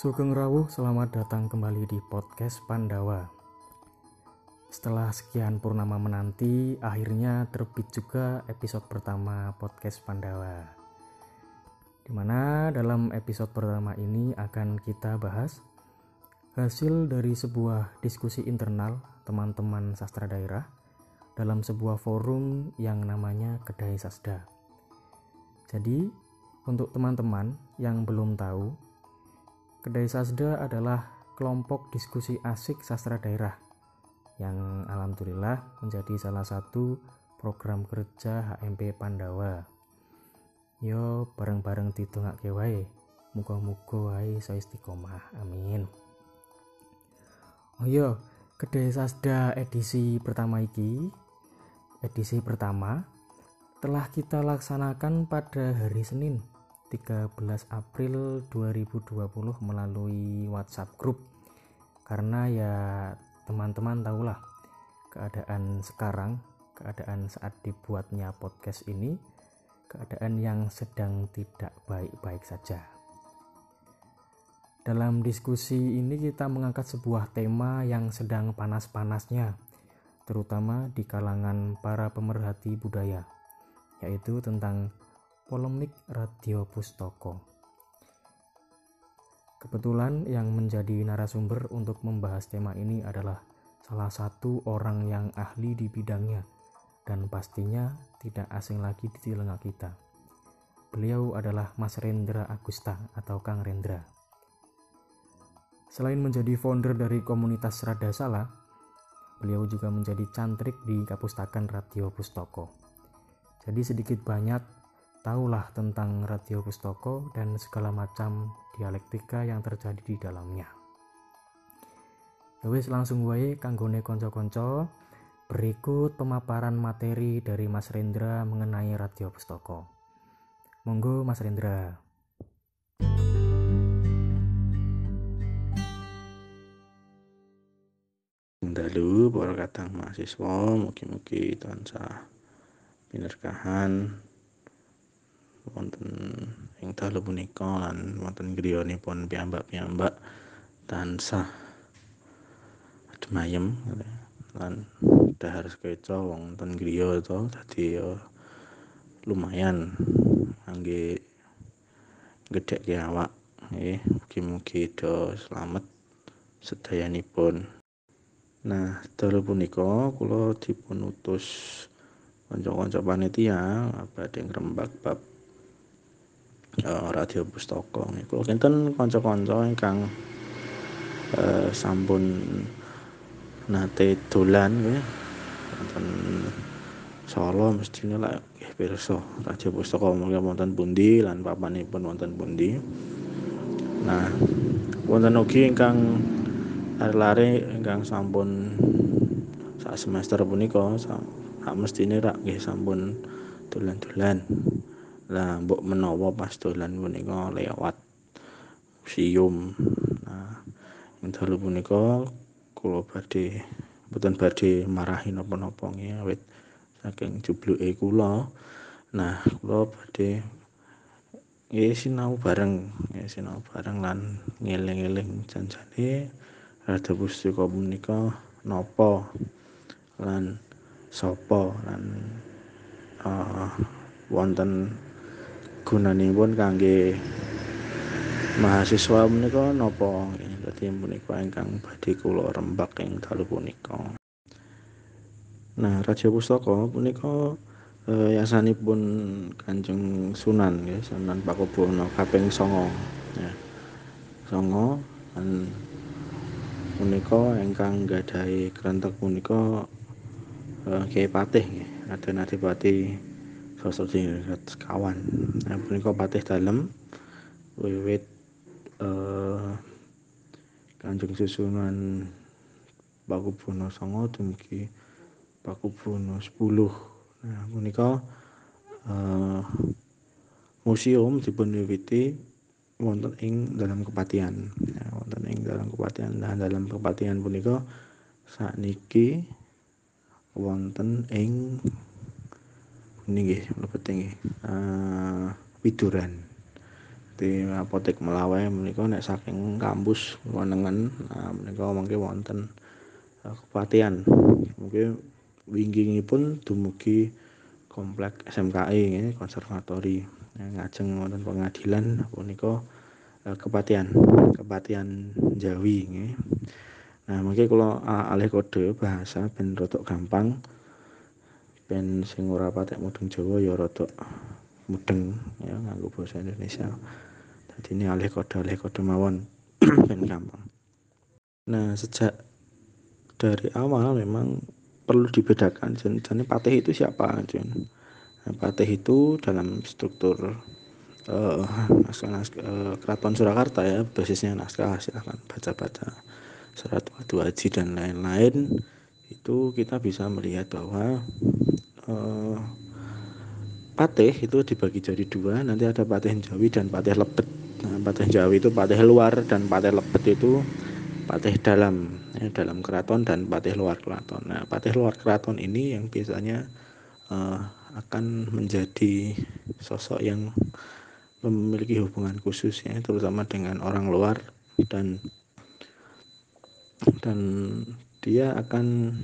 Sugeng Rawuh, selamat datang kembali di podcast Pandawa. Setelah sekian purnama menanti, akhirnya terbit juga episode pertama podcast Pandawa. Di mana dalam episode pertama ini akan kita bahas hasil dari sebuah diskusi internal teman-teman sastra daerah dalam sebuah forum yang namanya Kedai Sasda. Jadi, untuk teman-teman yang belum tahu, Kedai Sasda adalah kelompok diskusi asik sastra daerah yang alhamdulillah menjadi salah satu program kerja HMP Pandawa. Yo bareng-bareng didongake wae. Muga-muga wae iso istiqomah. Amin. Oh yo, Kedai Sasda edisi pertama iki, edisi pertama telah kita laksanakan pada hari Senin 13 April 2020 melalui WhatsApp grup karena ya teman-teman tahulah keadaan sekarang keadaan saat dibuatnya podcast ini keadaan yang sedang tidak baik-baik saja. Dalam diskusi ini kita mengangkat sebuah tema yang sedang panas-panasnya terutama di kalangan para pemerhati budaya yaitu tentang polemik Radio Pustoko. Kebetulan yang menjadi narasumber untuk membahas tema ini adalah salah satu orang yang ahli di bidangnya dan pastinya tidak asing lagi di telinga kita. Beliau adalah Mas Rendra Agusta atau Kang Rendra. Selain menjadi founder dari komunitas Rada Salah, beliau juga menjadi cantrik di Kapustakan Radio Pustoko. Jadi sedikit banyak tahulah tentang radio Pustoko dan segala macam dialektika yang terjadi di dalamnya. Ya wis langsung wae kanggone konco-konco berikut pemaparan materi dari Mas Rendra mengenai radio Pustoko. Monggo Mas Rendra. Dalu para katang mahasiswa mugi-mugi tansah pinerkahan wonten ing dalu punika lan wonten griyanipun piyambak-piyambak tansah adem lan dahar sekeca wonten griya to dadi ya lumayan kangge gedhekke awak. Nggih mugi-mugi do slamet sedayanipun. Nah dalu punika kula dipun utus kanca-kanca panitia badhe ngrembak bab uh, radio pustaka niku. Kinten kanca-kanca ingkang uh, sampun nate dolan nggih. Wonten Solo mestine lah nggih pirsa. Radio pustaka mulya wonten pundi lan papanipun wonten pundi. Nah wonten ugi ingkang lari-lari ingkang sampun sak semester punika sak mestine rak nggih sampun dolan-dolan lah mbok menawa pas dolan punika lewat museum nah ing dalu punika kula badhe mboten badhe marahi napa-napa nggih awit saking jubluke kula. Nah kula badhe nggih sinau bareng nggih sinau bareng lan ngeling-eling janjane rada pustaka punika napa lan sapa lan uh, wonten gunanipun kangge mahasiswa menika napa? Dadi punika ingkang badhe kula rembak ing dalu punika. Nah raja pustaka punika eh, yasanipun Kanjeng Sunan ya Sunan Pakubono kaping 9 ya. Songo lan punika ingkang gadahi krentek punika eh, Kiai Patih nggih Raden Adipati Sosro sekawan nah, punika patih dalem wiwit uh, Kanjeng Susunan Pakubono Songo dumugi Pakubono 10 nah punika uh, museum dipunwiwiti wonten ing dalam kepatian ya, wonten ing dalam kepatian nah dalam kepatian punika sakniki wonten ing ini nggih mlebet nggih. Uh, widuran. Seperti apotek Melawai menika nek saking kampus Wanengen nah menika mangke wonten uh, kepatihan. Mungkin winggingipun dumugi komplek SMKI ini konservatori. Ngajeng wonten pengadilan punika uh, kepatihan kepatihan Jawi nggih. Nah mungkin kalau uh, alih kode bahasa ben rotok gampang ben sing ora patek mudeng Jawa ya rotok mudeng ya nganggo bahasa Indonesia. Jadi ini alih kode alih kode mawon. Ben gampang. Nah sejak dari awal memang perlu dibedakan jenis patih itu siapa Jen? Nah, patih itu dalam struktur uh, naskah, naskah uh, keraton Surakarta ya basisnya naskah silahkan baca-baca. Surat wadu haji dan lain-lain itu kita bisa melihat bahwa uh, patih itu dibagi jadi dua. Nanti ada patih jawi dan patih lebet. Nah patih jawi itu patih luar dan patih lebet itu patih dalam ya, dalam keraton dan patih luar keraton. Nah patih luar keraton ini yang biasanya uh, akan menjadi sosok yang memiliki hubungan khusus ya terutama dengan orang luar dan dan dia akan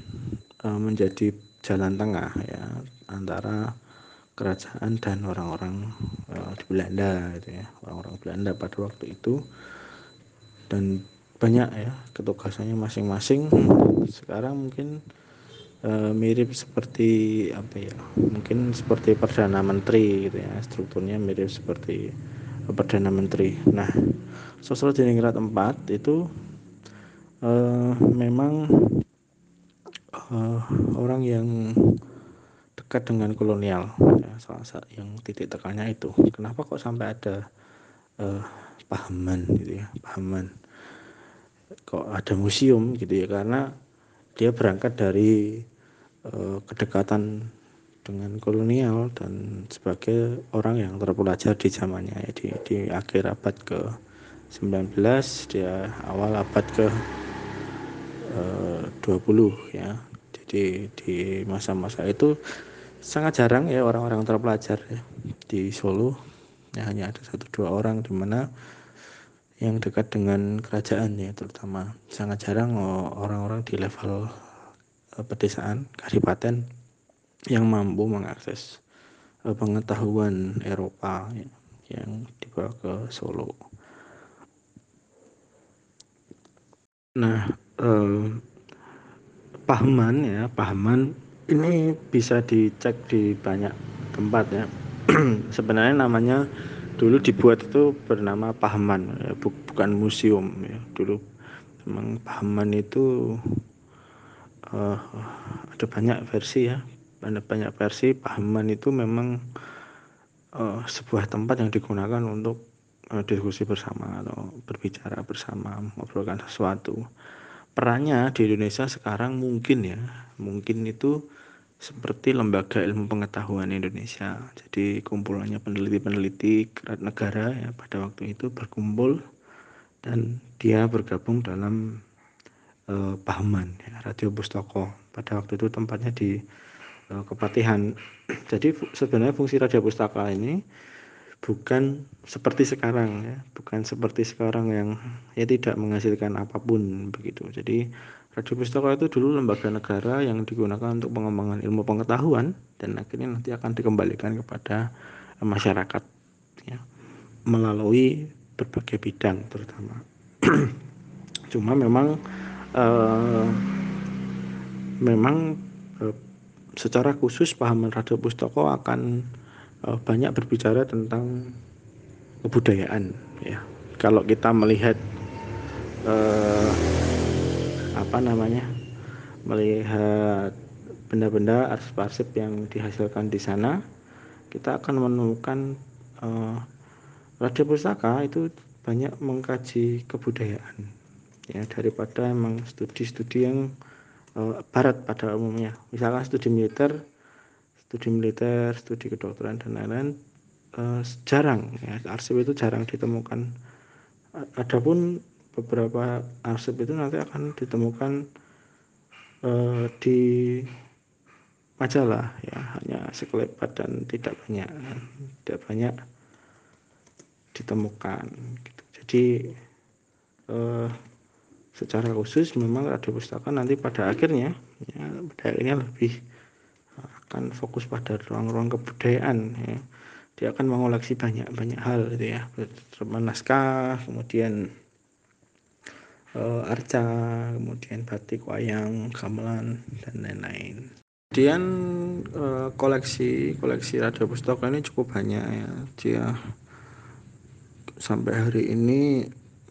uh, menjadi jalan tengah ya antara kerajaan dan orang-orang uh, di Belanda gitu ya orang-orang Belanda pada waktu itu. Dan banyak ya ketugasannya masing-masing. Sekarang mungkin uh, mirip seperti apa ya mungkin seperti perdana menteri gitu ya strukturnya mirip seperti perdana menteri. Nah sosok Diningrat 4 itu uh, memang uh, orang yang dekat dengan kolonial ya, salah satu yang titik tekannya itu. Kenapa kok sampai ada uh, pahaman gitu ya pahaman? Kok ada museum gitu ya karena dia berangkat dari uh, kedekatan dengan kolonial dan sebagai orang yang terpelajar di zamannya. Ya, di, di akhir abad ke 19 dia awal abad ke 20 ya. Jadi di masa-masa itu sangat jarang ya orang-orang terpelajar ya, di Solo. Ya hanya ada satu dua orang di mana yang dekat dengan kerajaan ya terutama. Sangat jarang orang-orang di level uh, pedesaan kadipaten yang mampu mengakses uh, pengetahuan Eropa ya, yang dibawa ke Solo. Nah, eh, pahaman ya, pahaman ini bisa dicek di banyak tempat ya. Sebenarnya namanya dulu dibuat itu bernama Pahaman ya, bukan museum ya. Dulu memang Pahaman itu uh, ada banyak versi ya. Banyak banyak versi Pahaman itu memang uh, sebuah tempat yang digunakan untuk uh, diskusi bersama atau berbicara bersama ngobrolkan sesuatu perannya di Indonesia sekarang mungkin ya mungkin itu seperti lembaga ilmu pengetahuan Indonesia. Jadi kumpulannya peneliti-peneliti negara ya pada waktu itu berkumpul dan dia bergabung dalam Pahaman ya, Radio Pustoko. Pada waktu itu tempatnya di uh, Kepatihan. Jadi sebenarnya fungsi Radio Pustaka ini bukan seperti sekarang ya, bukan seperti sekarang yang ya tidak menghasilkan apa pun begitu. Jadi Radio Pustaka itu dulu lembaga negara yang digunakan untuk pengembangan ilmu pengetahuan dan akhirnya nanti akan dikembalikan kepada masyarakat ya, melalui berbagai bidang terutama. Cuma memang uh, memang uh, secara khusus pahaman Radio Pustaka akan uh, banyak berbicara tentang kebudayaan ya. Kalau kita melihat uh, apa namanya melihat benda-benda arsip-arsip yang dihasilkan di sana kita akan menemukan uh, radio pustaka itu banyak mengkaji kebudayaan ya daripada emang studi-studi yang uh, barat pada umumnya misalkan studi militer studi militer studi kedokteran dan lain-lain uh, jarang ya. Arsip itu jarang ditemukan. Adapun beberapa arsip itu nanti akan ditemukan uh, di majalah ya. Hanya sekelebat dan tidak banyak tidak banyak ditemukan gitu. jadi eh, secara khusus memang radio pustaka nanti pada akhirnya ya pada akhirnya lebih akan fokus pada ruang-ruang kebudayaan ya. dia akan mengoleksi banyak-banyak hal gitu ya. Terutama naskah kemudian uh, arca kemudian batik wayang gamelan dan lain-lain. Kemudian uh, koleksi koleksi radio pustaka ini cukup banyak ya. Dia sampai hari ini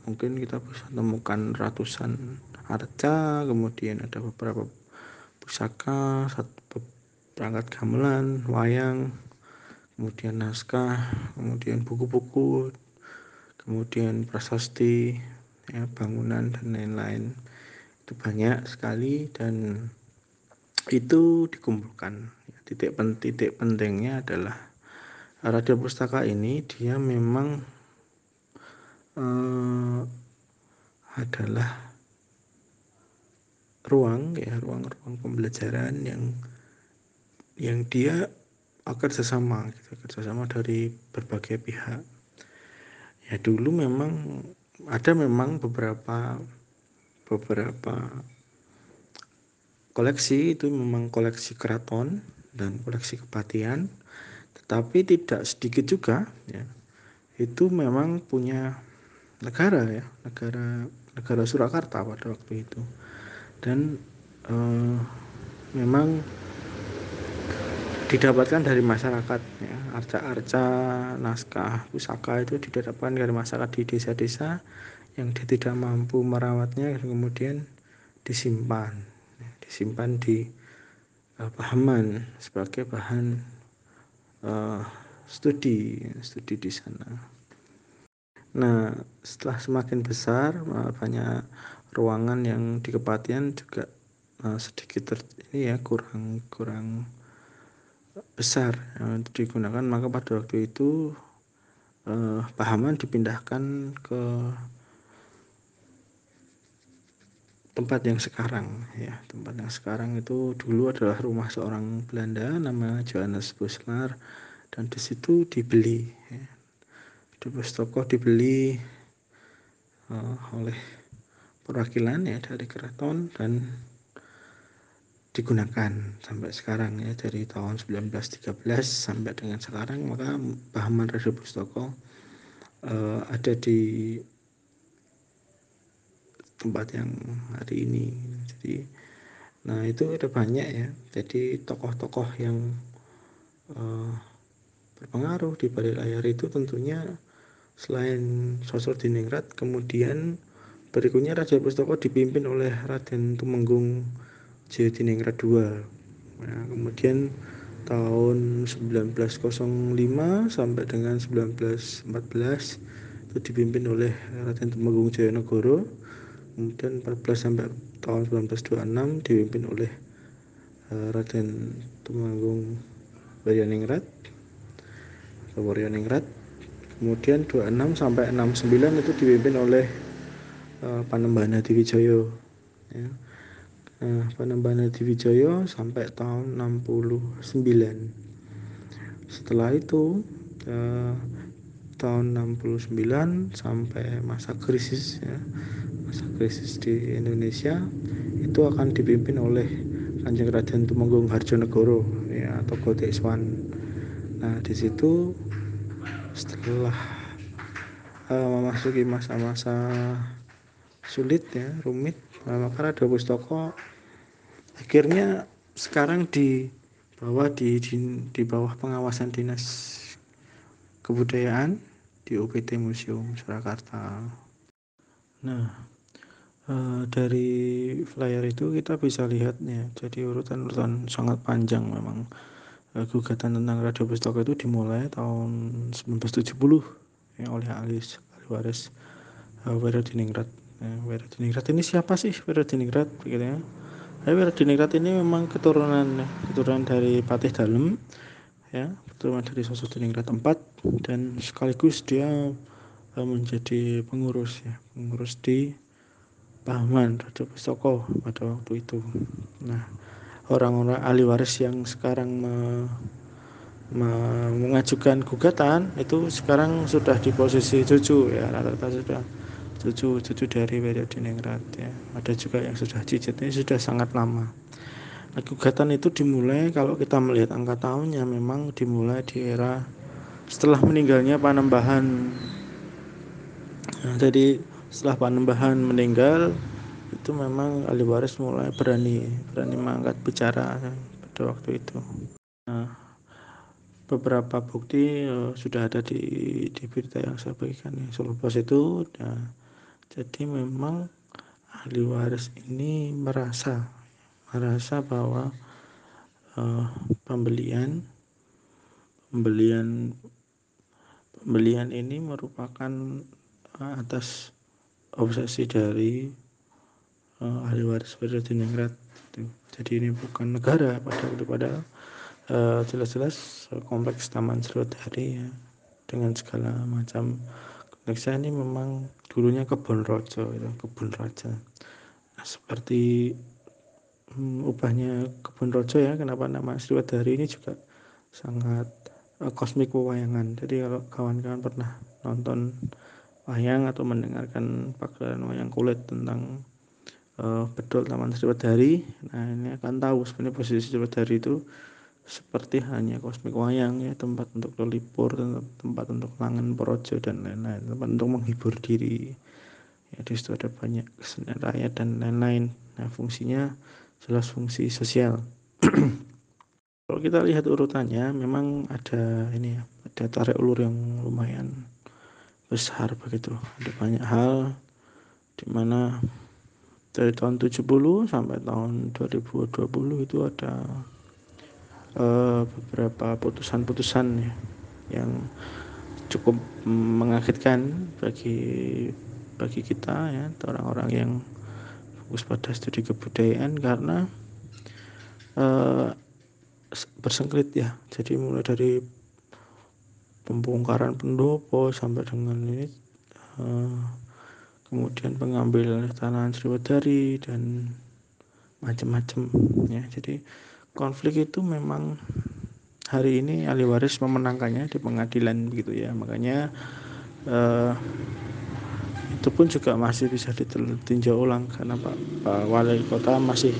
mungkin kita bisa temukan ratusan arca kemudian ada beberapa pusaka satu perangkat gamelan wayang kemudian naskah kemudian buku-buku kemudian prasasti ya, bangunan dan lain-lain. Itu banyak sekali dan itu dikumpulkan. Titik pen titik pentingnya adalah radio pustaka ini dia memang uh, adalah ruang ya ruang-ruang pembelajaran yang yang dia akan sesama gitu kerjasama dari berbagai pihak. Ya dulu memang ada memang beberapa beberapa koleksi itu memang koleksi keraton dan koleksi kepatian tetapi tidak sedikit juga ya. Itu memang punya negara ya negara negara Surakarta pada waktu itu. Dan uh, memang didapatkan dari masyarakat ya. Arca-arca naskah pusaka itu didapatkan dari masyarakat di desa-desa yang dia tidak mampu merawatnya kemudian disimpan ya, disimpan di uh, pahaman sebagai bahan uh, studi studi di sana. Nah, setelah semakin besar, banyak ruangan yang di Kepatian juga uh, sedikit ter, ini ya kurang kurang besar yang digunakan maka pada waktu itu uh, Pahaman dipindahkan ke tempat yang sekarang ya. Tempat yang sekarang itu dulu adalah rumah seorang Belanda namanya Johannes Buslar dan di situ dibeli ya. Di Pustoko dibeli uh, oleh perwakilan ya dari keraton dan digunakan sampai sekarang ya dari tahun 1913 sampai dengan sekarang maka Pahaman Radio Pustoko uh, ada di tempat yang hari ini. Jadi nah itu ada banyak ya. Jadi tokoh-tokoh yang uh, berpengaruh di balik layar itu tentunya Selain sosok Diningrat, kemudian berikutnya Raja Pustoko dipimpin oleh Raden Tumenggung Jaya Diningrat II. Nah, kemudian tahun 1905 sampai dengan 1914 itu dipimpin oleh Raden Tumenggung Jaya Negoro. Kemudian 14 sampai tahun 1926 dipimpin oleh uh, Raden Tumenggung Waryaningrat atau kemudian 26 sampai 69 itu dipimpin oleh uh, Panembana Diwijoyo ya. Nah, Panembana Diwijoyo sampai tahun 69 setelah itu uh, tahun 69 sampai masa krisis ya masa krisis di Indonesia itu akan dipimpin oleh Kanjeng Raden Tumenggung Harjonegoro ya atau Godeswan. Nah, di situ setelah uh, memasuki masa-masa sulit ya rumit uh, maka ada pustoko akhirnya sekarang di bawah di, di di bawah pengawasan dinas kebudayaan di UPT Museum Surakarta. Nah, uh, dari flyer itu kita bisa lihat ya, jadi urutan-urutan sangat panjang memang Eh, gugatan tentang radio pustaka itu dimulai tahun 1970 ya, oleh Alis Aliwaris uh, Wera Diningrat. Nah, Wera Diningrat ini siapa sih Wera Diningrat begitu ya? Nah, Wera Diningrat ini memang keturunan ya, keturunan dari Patih Dalem ya, keturunan dari sosok Diningrat 4 dan sekaligus dia uh, menjadi pengurus ya, pengurus di Pahaman Radio Pustaka pada waktu itu. Nah, orang-orang ahli waris yang sekarang me, mengajukan gugatan itu sekarang sudah di posisi cucu ya rata-rata sudah cucu cucu dari Diningrat ya. Ada juga yang sudah cicit ini sudah sangat lama. Nah, gugatan itu dimulai kalau kita melihat angka tahunnya memang dimulai di era setelah meninggalnya Panembahan. Nah, jadi setelah Panembahan meninggal itu memang ahli waris mulai berani berani mengangkat bicara pada waktu itu. Nah, beberapa bukti uh, sudah ada di di berita yang saya bagikan ya. Itu nah, jadi memang ahli waris ini merasa merasa bahwa uh, pembelian pembelian pembelian ini merupakan uh, atas obsesi dari uh, ahli waris Diningrat jadi ini bukan negara pada pada uh, jelas-jelas kompleks Taman Sriwedari ya dengan segala macam kompleksnya ini memang dulunya kebun rojo itu kebun raja nah, seperti hmm, ubahnya kebun rojo ya kenapa nama Sriwedari ini juga sangat uh, kosmik pewayangan. Jadi kalau kawan-kawan pernah nonton wayang atau mendengarkan pagelaran wayang kulit tentang uh, bedol Taman Sriwedari nah ini akan tahu sebenarnya posisi Sriwedari itu seperti hanya kosmik wayang ya tempat untuk lelipur tempat untuk langan porojo dan lain-lain tempat untuk menghibur diri. Ya di situ ada banyak kesenian rakyat dan lain-lain. Nah fungsinya jelas fungsi sosial. Kalau kita lihat urutannya memang ada ini ya ada tarik ulur yang lumayan besar begitu. Ada banyak hal di mana dari tahun 70 sampai tahun 2020 itu ada uh, beberapa putusan-putusan ya, yang cukup mengagetkan bagi bagi kita ya orang-orang yang fokus pada studi kebudayaan karena uh, bersengklit ya. Jadi mulai dari pembongkaran pendopo sampai dengan ini uh, kemudian pengambil tanah Sriwedari dan macam-macam ya. Jadi konflik itu memang hari ini ahli waris memenangkannya di pengadilan begitu ya. Makanya uh, itu pun juga masih bisa ditinjau ulang karena Pak, Pak Wali Kota masih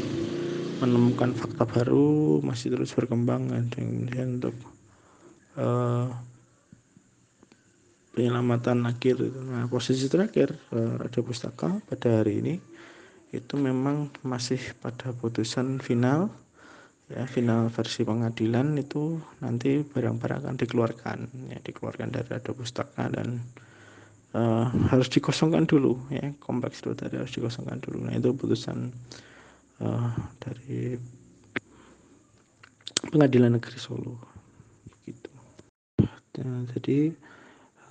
menemukan fakta baru masih terus berkembang dan kemudian untuk uh, penyelamatan akhir nah posisi terakhir uh, Radio Pustaka pada hari ini itu memang masih pada putusan final ya final versi pengadilan itu nanti barang-barang akan dikeluarkan. Ya dikeluarkan dari ada pustaka dan uh, harus dikosongkan dulu. Ya kompleks itu tadi harus dikosongkan dulu. Nah itu putusan uh, dari pengadilan negeri Solo. Begitu nah, jadi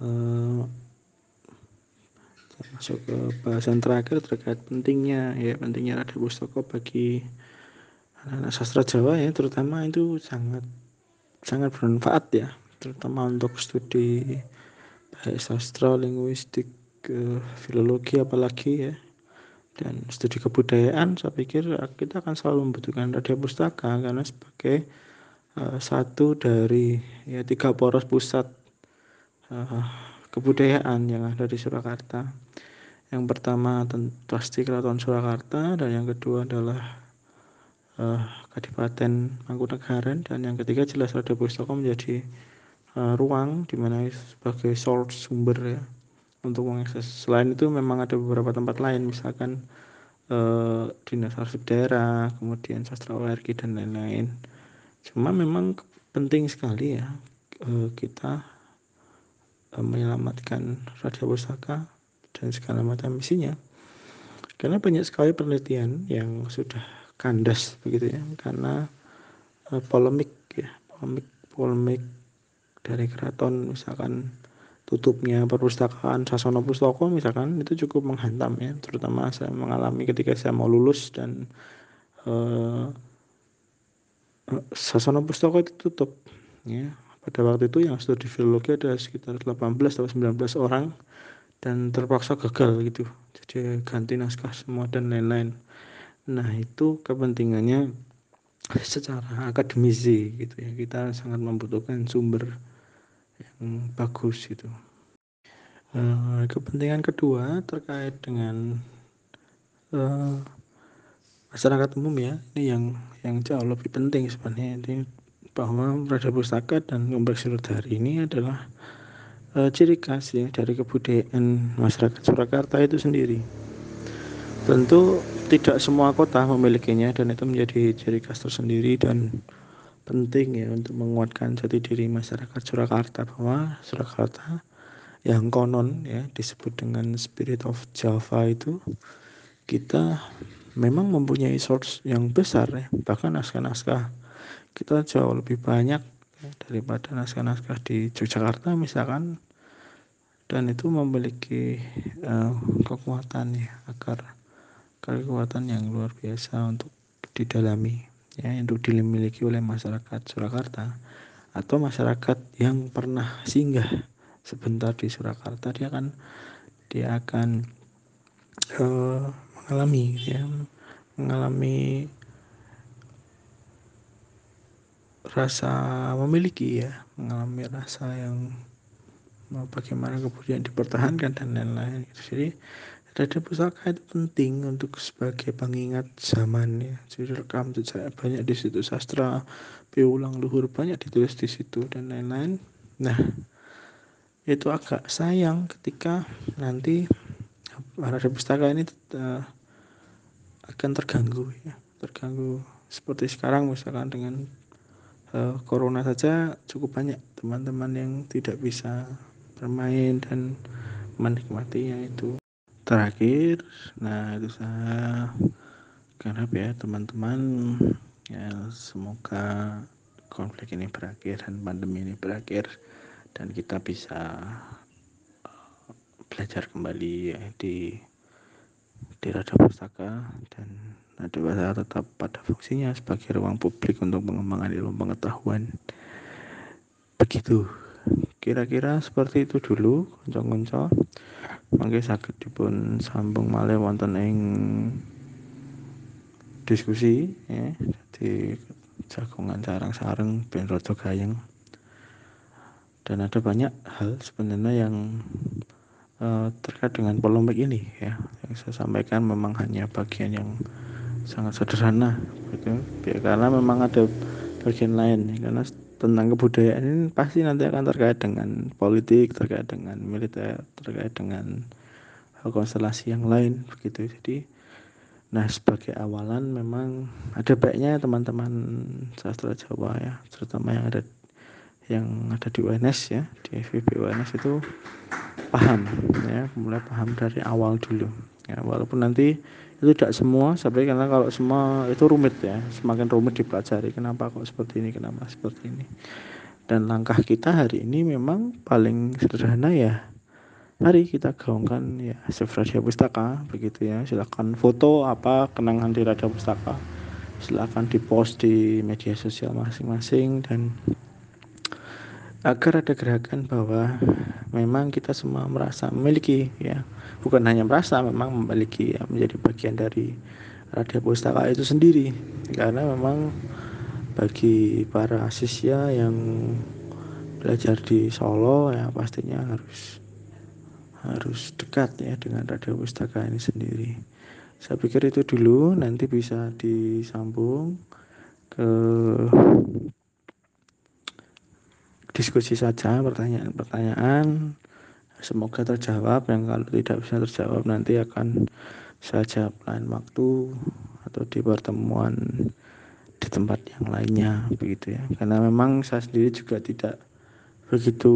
uh, masuk ke bahasan terakhir terkait pentingnya. Ya pentingnya ada pustaka bagi anak sastra Jawa ya terutama itu sangat sangat bermanfaat ya terutama untuk studi baik sastra linguistik uh, filologi apalagi ya. Dan studi kebudayaan saya pikir kita akan selalu membutuhkan radio pustaka karena sebagai uh, satu dari ya tiga poros pusat uh, kebudayaan yang ada di Surakarta. Yang pertama pasti Keraton Surakarta dan yang kedua adalah uh, Kadipaten Mangkunegaran dan yang ketiga jelas Radio Pustaka menjadi uh, ruang di mana sebagai source sumber ya untuk mengakses. Selain itu memang ada beberapa tempat lain misalkan uh, dinas arsip daerah, kemudian sastra ORG dan lain-lain. Cuma memang penting sekali ya uh, kita uh, menyelamatkan Radio Pustaka dan segala macam misinya. Karena banyak sekali penelitian yang sudah kandas begitu ya karena uh, polemik ya polemik polemik dari keraton misalkan tutupnya perpustakaan Sasono Pustoko misalkan itu cukup menghantam ya terutama saya mengalami ketika saya mau lulus dan uh, Sasono Pustoko itu tutup ya. Pada waktu itu yang studi filologi ada sekitar 18 atau 19 orang dan terpaksa gagal gitu. Jadi ganti naskah semua dan lain-lain Nah, itu kepentingannya secara akademisi gitu ya. Kita sangat membutuhkan sumber yang bagus gitu. Uh, kepentingan kedua terkait dengan uh, masyarakat umum ya ini yang yang jauh lebih penting sebenarnya. Ini bahwa Raja Pustaka dan Kompleks hari ini adalah uh, ciri khas ya dari kebudayaan masyarakat Surakarta itu sendiri. Tentu tidak semua kota memilikinya dan itu menjadi ciri khas tersendiri dan penting ya untuk menguatkan jati diri masyarakat Surakarta bahwa Surakarta yang konon ya disebut dengan spirit of Java itu kita memang mempunyai source yang besar ya bahkan naskah-naskah kita jauh lebih banyak ya, daripada naskah-naskah di Yogyakarta misalkan. Dan itu memiliki uh, kekuatan ya agar kekuatan yang luar biasa untuk didalami ya untuk dimiliki oleh masyarakat Surakarta atau masyarakat yang pernah singgah sebentar di Surakarta dia akan dia akan uh, mengalami ya mengalami rasa memiliki ya mengalami rasa yang bagaimana kemudian dipertahankan dan lain-lain. Jadi Dada pusaka itu penting untuk sebagai pengingat zaman ya. Jadi rekam jejak banyak di situ sastra, piulang luhur banyak ditulis di situ dan lain-lain. Nah, itu agak sayang ketika nanti Dada pustaka ini uh, akan terganggu ya, terganggu seperti sekarang misalkan dengan uh, corona saja cukup banyak teman-teman yang tidak bisa bermain dan menikmatinya itu terakhir nah itu saya karena ya teman-teman. Ya semoga konflik ini berakhir dan pandemi ini berakhir dan kita bisa uh, belajar kembali ya, di di Rada Pustaka dan Rada Pustaka tetap pada fungsinya sebagai ruang publik untuk pengembangan ilmu pengetahuan. Begitu. Kira-kira seperti itu dulu konco-konco mangke saged dipun sambung malih wonten ing diskusi ya. Di jagongan sarang-sareng ben rada gayeng. Dan ada banyak hal sebenarnya yang uh, terkait dengan polemik ini ya. Yang saya sampaikan memang hanya bagian yang sangat sederhana gitu. Ya, karena memang ada bagian lain ya, karena tentang kebudayaan ini pasti nanti akan terkait dengan politik, terkait dengan militer, terkait dengan konstelasi yang lain begitu. Jadi nah sebagai awalan memang ada baiknya teman-teman sastra Jawa ya, terutama yang ada yang ada di UNS ya, di FVB UNS itu paham ya, mulai paham dari awal dulu. Ya, walaupun nanti itu tidak semua sampai karena kalau semua itu rumit ya. Semakin rumit dipelajari kenapa kok seperti ini kenapa seperti ini. Dan langkah kita hari ini memang paling sederhana ya. Mari kita gaungkan ya Raja Pustaka begitu ya. Silakan foto apa kenangan di Raja Pustaka. Silakan dipost di media sosial masing-masing dan agar ada gerakan bahwa memang kita semua merasa memiliki ya. Bukan hanya merasa memang memiliki ya, menjadi bagian dari radia pustaka itu sendiri. Karena memang bagi para siswa yang belajar di Solo ya pastinya harus harus dekat ya dengan radia pustaka ini sendiri. Saya pikir itu dulu nanti bisa disambung ke diskusi saja pertanyaan-pertanyaan semoga terjawab yang kalau tidak bisa terjawab nanti akan saya jawab lain waktu atau di pertemuan di tempat yang lainnya begitu ya. Karena memang saya sendiri juga tidak begitu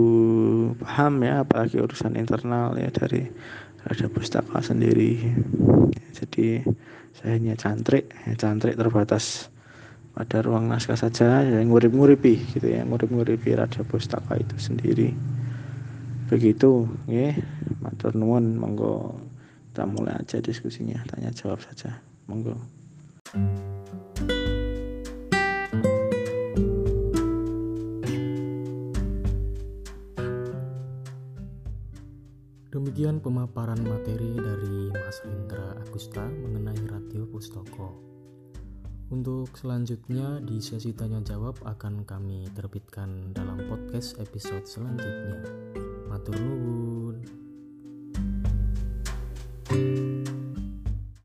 paham ya apalagi urusan internal ya dari ada pustaka sendiri. Jadi saya hanya cantrik ya, cantrik terbatas pada ruang naskah saja yang ngurip-nguripi gitu ya ngurip-nguripi Raja Pustaka itu sendiri. Begitu ya matur nuwun monggo kita mulai aja diskusinya. Tanya jawab saja. Monggo. Demikian pemaparan materi dari Mas Rindra Agusta mengenai radio Pustoko. Untuk selanjutnya di sesi tanya jawab akan kami terbitkan dalam podcast episode selanjutnya. Matur nuwun.